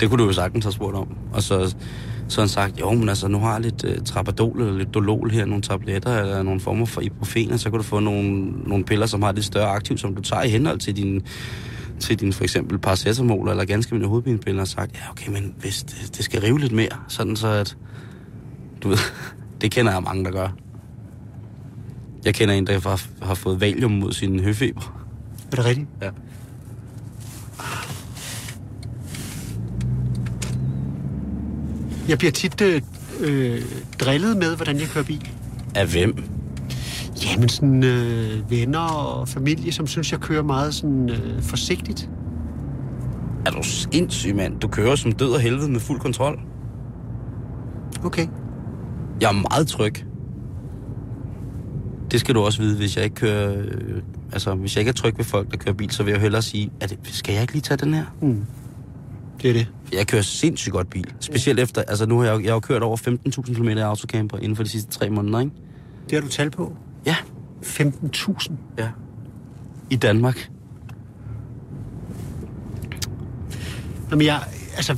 Det kunne du jo sagtens have spurgt om. Og så, så han sagt, jo, men altså, nu har jeg lidt øh, uh, trapadol eller lidt dolol her, nogle tabletter eller nogle former for ibuprofen, og så kan du få nogle, nogle piller, som har lidt større aktiv, som du tager i henhold til din, til din for eksempel paracetamol eller ganske mindre hovedpinepiller, og sagt, ja, okay, men hvis det, det skal rive lidt mere, sådan så at, du ved, det kender jeg mange, der gør. Jeg kender en, der har, har fået valium mod sin høfeber. Er det rigtigt? Ja. Jeg bliver tit øh, øh, drillet med, hvordan jeg kører bil. Af hvem? Jamen sådan øh, venner og familie, som synes, jeg kører meget sådan øh, forsigtigt. Er du sindssyg, mand? Du kører som død og helvede med fuld kontrol. Okay. Jeg er meget tryg. Det skal du også vide, hvis jeg ikke kører... Øh, altså, hvis jeg ikke er tryg ved folk, der kører bil, så vil jeg hellere sige, det, skal jeg ikke lige tage den her? Mm. Det er det. Jeg kører sindssygt godt bil. Specielt efter... Altså, nu har jeg, jeg har kørt over 15.000 km i autocamper inden for de sidste tre måneder, ikke? Det har du tal på. Ja. 15.000. Ja. I Danmark. Jamen jeg, altså,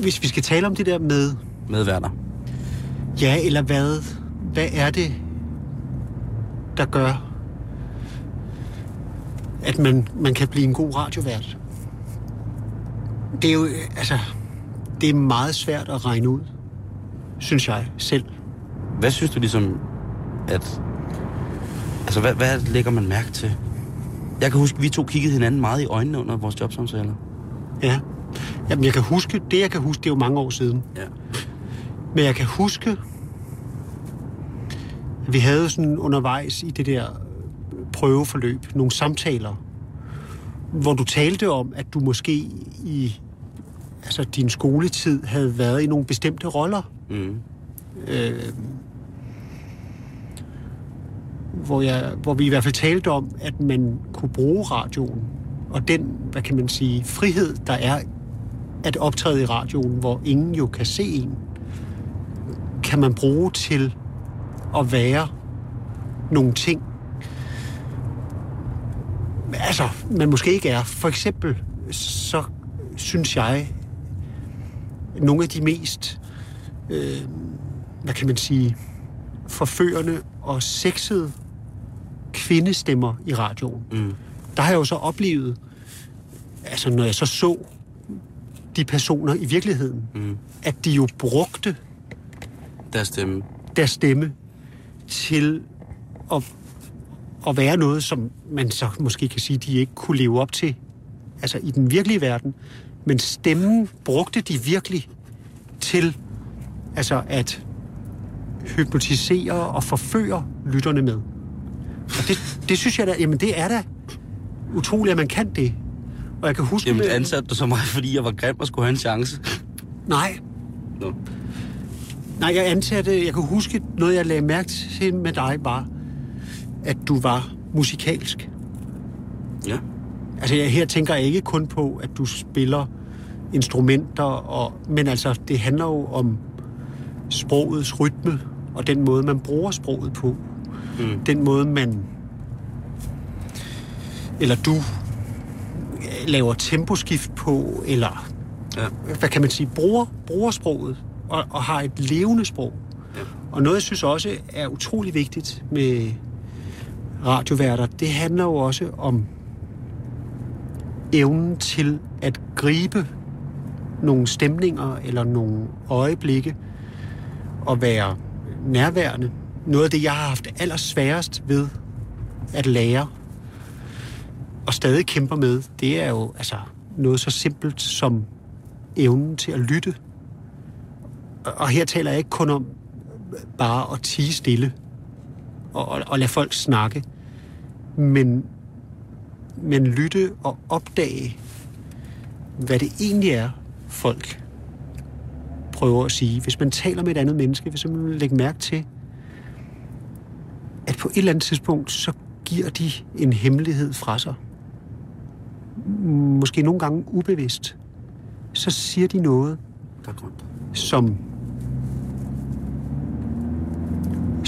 hvis vi skal tale om det der med, Medværter. ja eller hvad, hvad er det, der gør, at man, man kan blive en god radiovært? Det er jo, altså, det er meget svært at regne ud, synes jeg selv. Hvad synes du ligesom, at... Altså, hvad, hvad lægger man mærke til? Jeg kan huske, at vi to kiggede hinanden meget i øjnene under vores jobsamtaler. Ja. Jamen, jeg kan huske, det jeg kan huske, det er jo mange år siden. Ja. Men jeg kan huske, vi havde sådan undervejs i det der prøveforløb nogle samtaler, hvor du talte om, at du måske i altså, din skoletid havde været i nogle bestemte roller. Mm. Øh, hvor, jeg, hvor vi i hvert fald talte om, at man kunne bruge radioen, og den, hvad kan man sige, frihed, der er at optræde i radioen, hvor ingen jo kan se en, kan man bruge til at være nogle ting, altså, man måske ikke er. For eksempel, så synes jeg, nogle af de mest, øh, hvad kan man sige, forførende og sexede kvindestemmer i radioen. Mm. Der har jeg jo så oplevet, altså når jeg så så de personer i virkeligheden, Mm. at de jo brugte Deres stemme. deres stemme til at, at være noget, som man så måske kan sige, de ikke kunne leve op til altså i den virkelige verden. Men stemmen brugte de virkelig til altså at hypnotisere og forføre lytterne med. Og det, det synes jeg da, jamen det er da utroligt, at man kan det. Og jeg kan huske... Jamen, ansatte du så mig, fordi jeg var grim og skulle have en chance? Nej, Nå. Nej, jeg ansatte, jeg kan huske, noget jeg lagde mærke til med dig var, at du var musikalsk. Ja. Altså jeg, her tænker jeg ikke kun på, at du spiller instrumenter, og, men altså det handler jo om sprogets rytme, og den måde, man bruger sproget på. Mm. Den måde, man... Eller du laver temposkift på, eller Ja. hvad kan man sige, bruger, bruger sproget og, og har et levende sprog. Ja. Og noget, jeg synes også er utrolig vigtigt med radioværter, det handler jo også om evnen til at gribe nogle stemninger eller nogle øjeblikke og være nærværende. Noget af det, jeg har haft allersværest ved at lære og stadig kæmper med, det er jo altså noget så simpelt som evnen til at lytte. Og- her taler jeg ikke kun om bare at tige stille og, og, og lade folk snakke, men, men lytte og opdage, hvad det egentlig er, folk prøver at sige. Hvis man taler med et andet menneske, hvis man vil lægge mærke til, at på et eller andet tidspunkt, så giver de en hemmelighed fra sig. Måske nogle gange ubevidst. Så siger de noget, Der er grønt. som,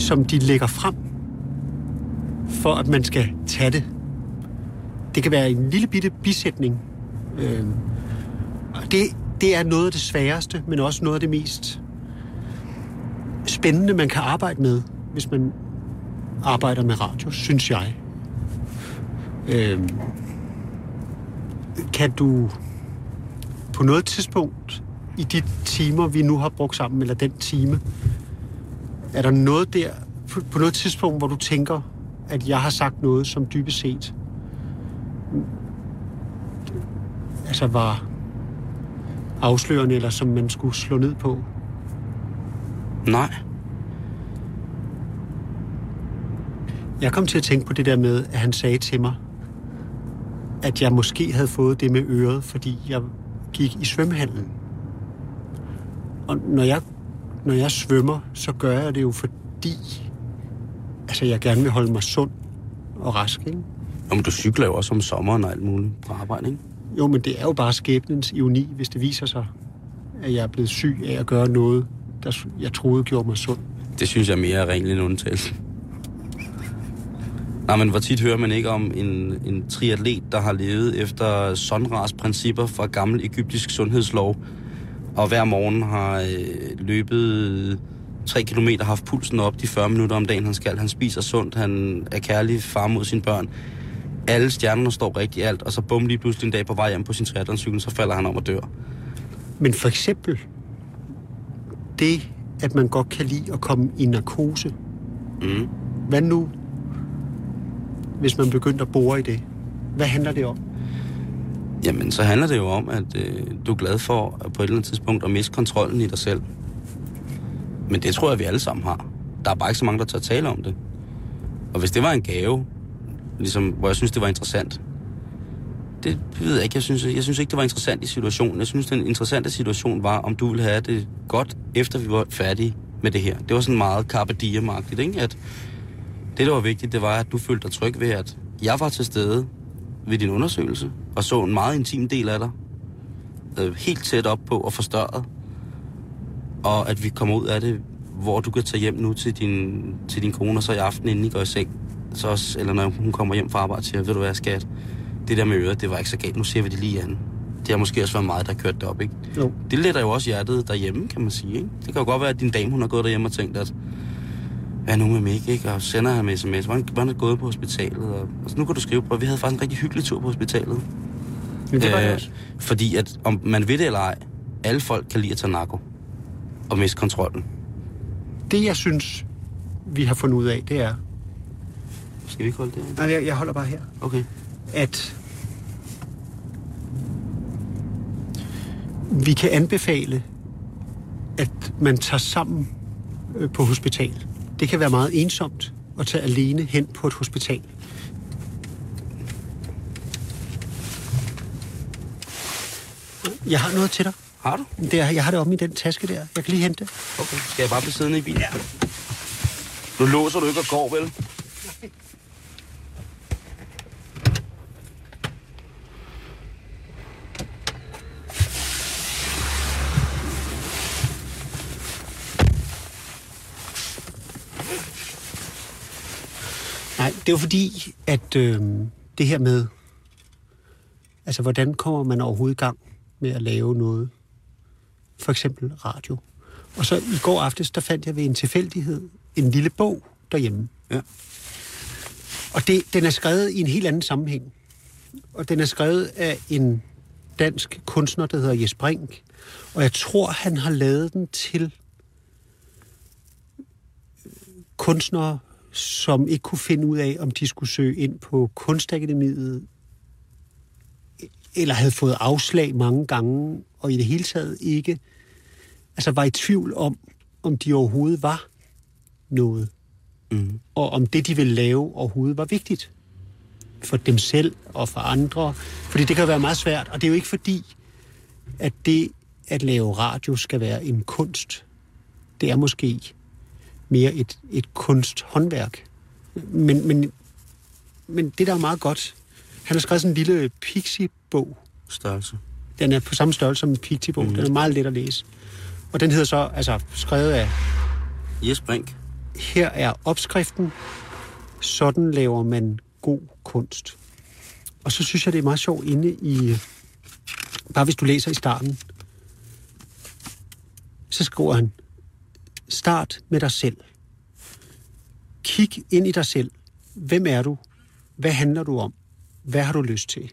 som de lægger frem, for at man skal tage det. Det kan være en lille bitte bisætning. Øh, og det, det er noget af det sværeste, men også noget af det mest spændende, man kan arbejde med, hvis man arbejder med radio, synes jeg. Øh, kan du på noget tidspunkt i de timer, vi nu har brugt sammen, eller den time, er der noget der, på, noget tidspunkt, hvor du tænker, at jeg har sagt noget, som dybest set altså var afslørende, eller som man skulle slå ned på? Nej. Jeg kom til at tænke på det der med, at han sagde til mig, at jeg måske havde fået det med øret, fordi jeg gik i svømmehallen. Og når jeg, når jeg svømmer, så gør jeg det jo fordi, altså jeg gerne vil holde mig sund og rask, ikke? Jamen, du cykler jo også om sommeren og alt muligt på arbejde, ikke? Jo, men det er jo bare skæbnens ironi, hvis det viser sig, at jeg er blevet syg af at gøre noget, der jeg troede gjorde mig sund. Det synes jeg mere er ren en undtagelse. Nej, men hvor tit hører man ikke om en, en triatlet, der har levet efter Sonras principper fra gammel egyptisk sundhedslov, og hver morgen har øh, løbet 3 kilometer, haft pulsen op de 40 minutter om dagen, han skal. Han spiser sundt, han er kærlig far mod sine børn. Alle stjernerne står rigtig alt, og så bum lige pludselig en dag på vej hjem på sin triathloncykel, så falder han om og dør. Men for eksempel det, at man godt kan lide at komme i narkose. Mm. Hvad nu, hvis man begyndte at bore i det? Hvad handler det om? Jamen, så handler det jo om, at øh, du er glad for at på et eller andet tidspunkt at miste kontrollen i dig selv. Men det tror jeg, vi alle sammen har. Der er bare ikke så mange, der tør tale om det. Og hvis det var en gave, ligesom, hvor jeg synes, det var interessant, det ved jeg ikke. Jeg synes, jeg synes ikke, det var interessant i situationen. Jeg synes, den interessante situation var, om du ville have det godt, efter vi var færdige med det her. Det var sådan meget carpe diem ikke? At det, der var vigtigt, det var, at du følte dig tryg ved, at jeg var til stede ved din undersøgelse, og så en meget intim del af dig, øh, helt tæt op på og forstørret, og at vi kommer ud af det, hvor du kan tage hjem nu til din, til din kone, og så i aften, inden I går i seng, så også, eller når hun kommer hjem fra arbejde, siger, ved du hvad, skat, det der med øret, det var ikke så galt, nu ser vi det lige an. Det har måske også været meget, der har kørt det op, ikke? Jo. Det letter jo også hjertet derhjemme, kan man sige, ikke? Det kan jo godt være, at din dame, hun har gået derhjemme og tænkt, at hvad nu med mig, ikke? Og sender ham sms. Hvordan, hvordan er det gået på hospitalet? Og, og så nu kan du skrive på, at vi havde faktisk en rigtig hyggelig tur på hospitalet. Men det Øh. Fordi at, om man ved det eller ej, alle folk kan lide at tage narko og miste kontrollen. Det, jeg synes, vi har fundet ud af, det er... Skal vi ikke holde det? her? Nej, jeg, jeg holder bare her. Okay. At vi kan anbefale, at man tager sammen øh, på hospital. Det kan være meget ensomt at tage alene hen på et hospital. Jeg har noget til dig. Har du? Det er, jeg har det omme i den taske der. Jeg kan lige hente det. Okay. Skal jeg bare blive siddende i bilen? Ja. Nu låser du ikke og går, vel? Nej, det er jo fordi, at øh, det her med, altså hvordan kommer man overhovedet i gang med at lave noget, for eksempel radio. Og så i går aftes, der fandt jeg ved en tilfældighed en lille bog derhjemme. Ja. Og det, den er skrevet i en helt anden sammenhæng. Og den er skrevet af en dansk kunstner, der hedder Jes Brink. Og jeg tror, han har lavet den til kunstnere, som ikke kunne finde ud af, om de skulle søge ind på Kunstakademiet, eller havde fået afslag mange gange, og i det hele taget ikke altså var i tvivl om, om de overhovedet var noget, Mm. og om det, de ville lave, overhovedet var vigtigt for dem selv og for andre. Fordi det kan være meget svært, og det er jo ikke fordi, at det at lave radio skal være en kunst. Det er måske mere et, et kunsthåndværk. Men, men, men det, der er meget godt, han har skrevet sådan en lille pixie-bog. Størrelse. Den er på samme størrelse som en pixie-bog. Mm. Den er meget let at læse. Og den hedder så, altså skrevet af, Jes Brink. her er opskriften, sådan laver man god kunst. Og så synes jeg, det er meget sjovt inde i, bare hvis du læser i starten, så skriver han, start med dig selv. Kig ind i dig selv. Hvem er du? Hvad handler du om? Hvad har du lyst til?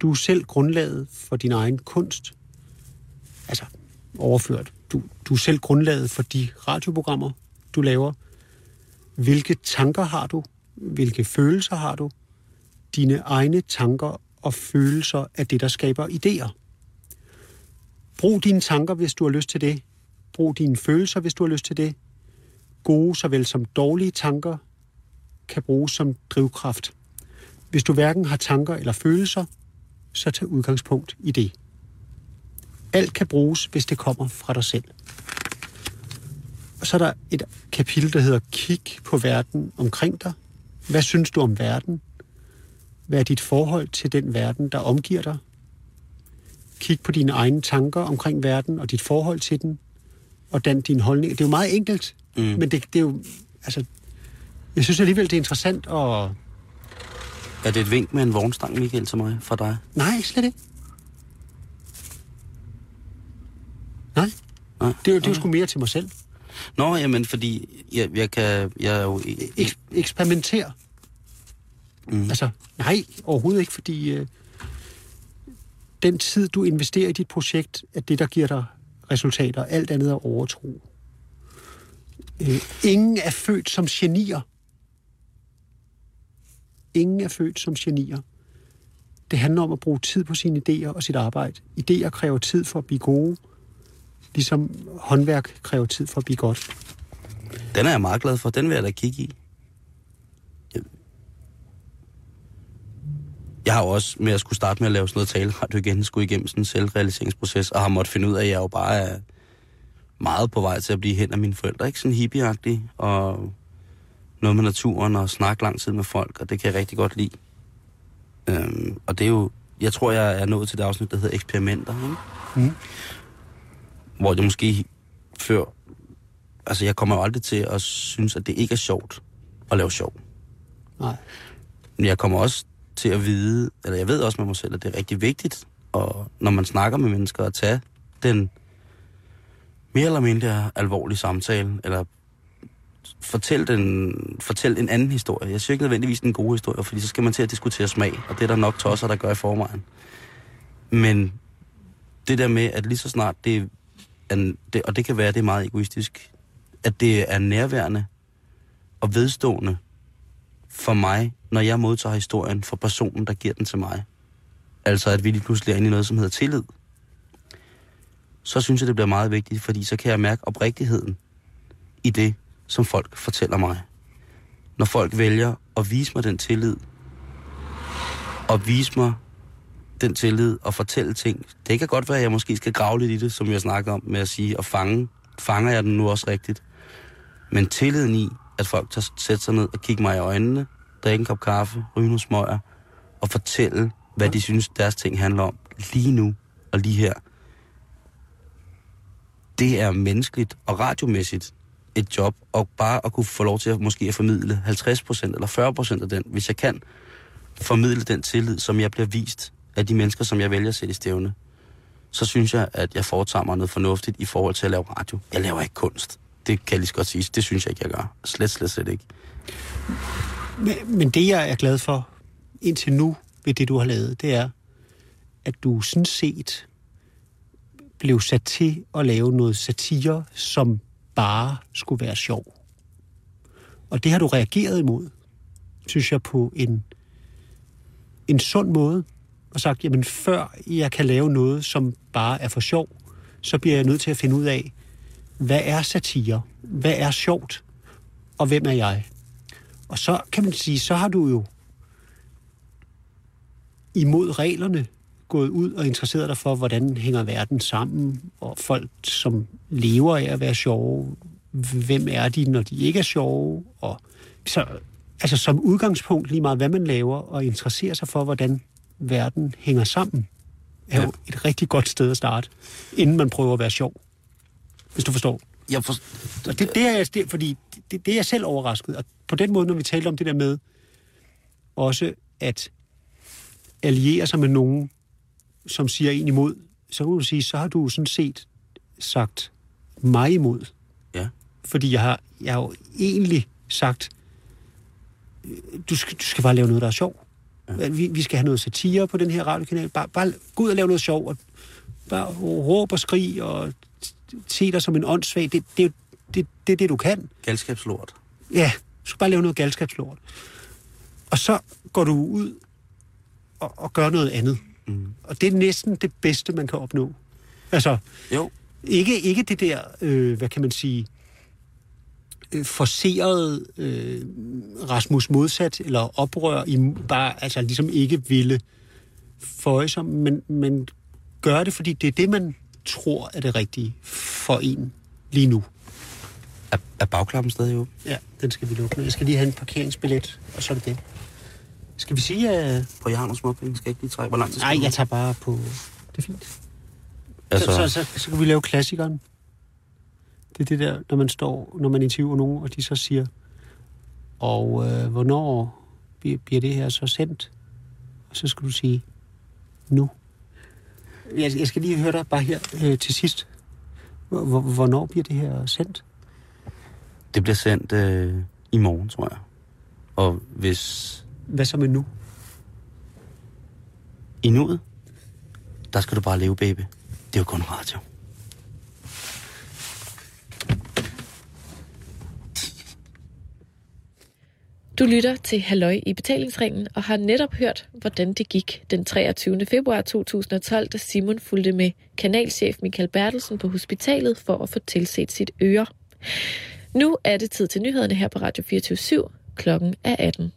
Du er selv grundlaget for din egen kunst. Altså, overført. Du, du er selv grundlaget for de radioprogrammer, du laver. Hvilke tanker har du? Hvilke følelser har du? Dine egne tanker og følelser er det, der skaber idéer. Brug dine tanker, hvis du har lyst til det. Brug dine følelser, hvis du har lyst til det. Gode såvel som dårlige tanker kan bruges som drivkraft. Hvis du hverken har tanker eller følelser, så tag udgangspunkt i det. Alt kan bruges, hvis det kommer fra dig selv. Og så er der et kapitel, der hedder Kig på verden omkring dig. Hvad synes du om verden? Hvad er dit forhold til den verden, der omgiver dig? Kig på dine egne tanker omkring verden og dit forhold til den, og dan din holdning. Det er jo meget enkelt, mm. men det, det er jo... Altså, jeg synes alligevel, det er interessant at... Er det et vink med en vognstang, Michael, til mig fra dig? Nej, slet ikke. Nej. Nej. Det er det er jo sgu mere til mig selv. Nå, jamen, fordi jeg, jeg kan... Jeg er jo... Ek- eksperimenter. Mm. Altså, nej, overhovedet ikke, fordi øh, den tid, du investerer i dit projekt, er det, der giver dig resultater. Alt andet er overtro. Øh, ingen er født som genier. Ingen er født som genier. Det handler om at bruge tid på sine idéer og sit arbejde. Idéer kræver tid for at blive gode, ligesom håndværk kræver tid for at blive godt. Den er jeg meget glad for. Den vil jeg da kigge i. Jeg- har jo også med at skulle starte med at lave sådan noget taleradio igen, skulle igennem sådan en selvrealiseringsproces, og har måttet finde ud af, at jeg jo bare er meget på vej til at blive hen af mine forældre. Ikke sådan hippieagtig, og noget med naturen, og snakke lang tid med folk, og det kan jeg rigtig godt lide. Øhm, og det er jo, jeg tror, jeg er nået til det afsnit, der hedder eksperimenter, ikke? Mm. hvor det måske før... Altså, jeg kommer jo aldrig til at synes, at det ikke er sjovt at lave sjov. Nej. Men jeg kommer også til at vide, eller jeg ved også med mig selv, at det er rigtig vigtigt, og når man snakker med mennesker, at tage den mere eller mindre alvorlige samtale, eller fortæl, den, fortæl en anden historie. Jeg synes ikke nødvendigvis den gode historie, fordi så skal man til at diskutere smag, og det er der nok tosser, der gør i forvejen. Men det der med, at lige så snart det er, det, og det kan være, det er meget egoistisk, at det er nærværende og vedstående for mig, når jeg modtager historien fra personen, der giver den til mig. Altså, at vi lige pludselig er inde i noget, som hedder tillid. Så synes jeg, det bliver meget vigtigt, fordi så kan jeg mærke oprigtigheden i det, som folk fortæller mig. Når folk vælger at vise mig den tillid, og vise mig den tillid og fortælle ting. Det kan godt være, at jeg måske skal grave lidt i det, som jeg snakker om med at sige, og fange. Fanger jeg den nu også rigtigt? Men tilliden i, at folk tager sætte sig ned og kigge mig i øjnene, drikke en kop kaffe, ryge nogle smøger, og fortælle, hvad de synes, deres ting handler om, lige nu og lige her. Det er menneskeligt og radiomæssigt et job, og bare at kunne få lov til at måske at formidle 50% eller 40% af den, hvis jeg kan formidle den tillid, som jeg bliver vist af de mennesker, som jeg vælger at sætte i stævne, så synes jeg, at jeg foretager mig noget fornuftigt i forhold til at lave radio. Jeg laver ikke kunst. Det kan jeg lige så godt sige. Det synes jeg ikke, jeg gør. Slet, slet, slet ikke. Men, men det, jeg er glad for indtil nu ved det, du har lavet, det er, at du sådan set blev sat til at lave noget satire, som bare skulle være sjov. Og det har du reageret imod, synes jeg, på en, en sund måde. Og sagt, jamen før jeg kan lave noget, som bare er for sjov, så bliver jeg nødt til at finde ud af, hvad er satire? Hvad er sjovt? Og hvem er jeg? Og så kan man sige, så har du jo imod reglerne gået ud og interesseret dig for, hvordan hænger verden sammen, og folk, som lever af at være sjove, hvem er de, når de ikke er sjove, og så, altså som udgangspunkt lige meget, hvad man laver, og interessere sig for, hvordan verden hænger sammen, er ja. jo et rigtig godt sted at starte, inden man prøver at være sjov. Hvis du forstår. Jeg for... Og det, det er jeg, det, fordi det, det er jeg selv overrasket. Og på den måde, når vi taler om det der med, også at alliere sig med nogen, som siger en imod, så kan du sige, så har du sådan set sagt mig imod. Ja. Fordi jeg har, jeg har jo egentlig sagt, øh, du skal, du skal bare lave noget, der er sjov. Ja. Vi, vi skal have noget satire på den her radiokanal. Bare, bare gå ud og lave noget sjov, og bare råb og skrig, og se dig som en åndssvag. Det, det, det, det er det, du kan. Galskabslort. Ja, du skal bare lave noget galskabslort. Og så går du ud og, og gør noget andet. Mm. Og det er næsten det bedste, man kan opnå. Altså, Jo. ikke, ikke det der, øh, hvad kan man sige, øh, forceret øh, Rasmus modsat, eller oprør, i, bare altså ligesom ikke ville føje sig, men, men gøre det, fordi det er det, man tror er det rigtige for en lige nu. Er, er bagklappen stadig åben? Ja, den skal vi lukke. Jeg skal lige have en parkeringsbillet, og så er det det. Skal vi sige, at... På jeg har nogle småpenge. Skal jeg ikke lige trække? Hvor lang tid skal Nej, jeg tager bare på... Det er fint. Altså, Så, så, så, så kan vi lave klassikeren. Det er det der, når man står, når man interviewer nogen, og de så siger, og øh, hvornår bliver, bliver det her så sendt? Og så skal du sige, nu. Jeg, jeg skal lige høre dig bare her øh, til sidst. Hvor- Hvornår bliver det her sendt? det bliver sendt øh, i morgen, tror jeg. Og hvis Hvad så med nu? i nuet, der skal du bare leve, baby. Det er jo kun radio. Du lytter til Halløj i betalingsringen og har netop hørt, hvordan det gik den 23. februar 2012, da Simon fulgte med kanalchef Michael Bertelsen på hospitalet for at få tilset sit øre. Nu er det tid til nyhederne her på Radio 24 Klokken er 18.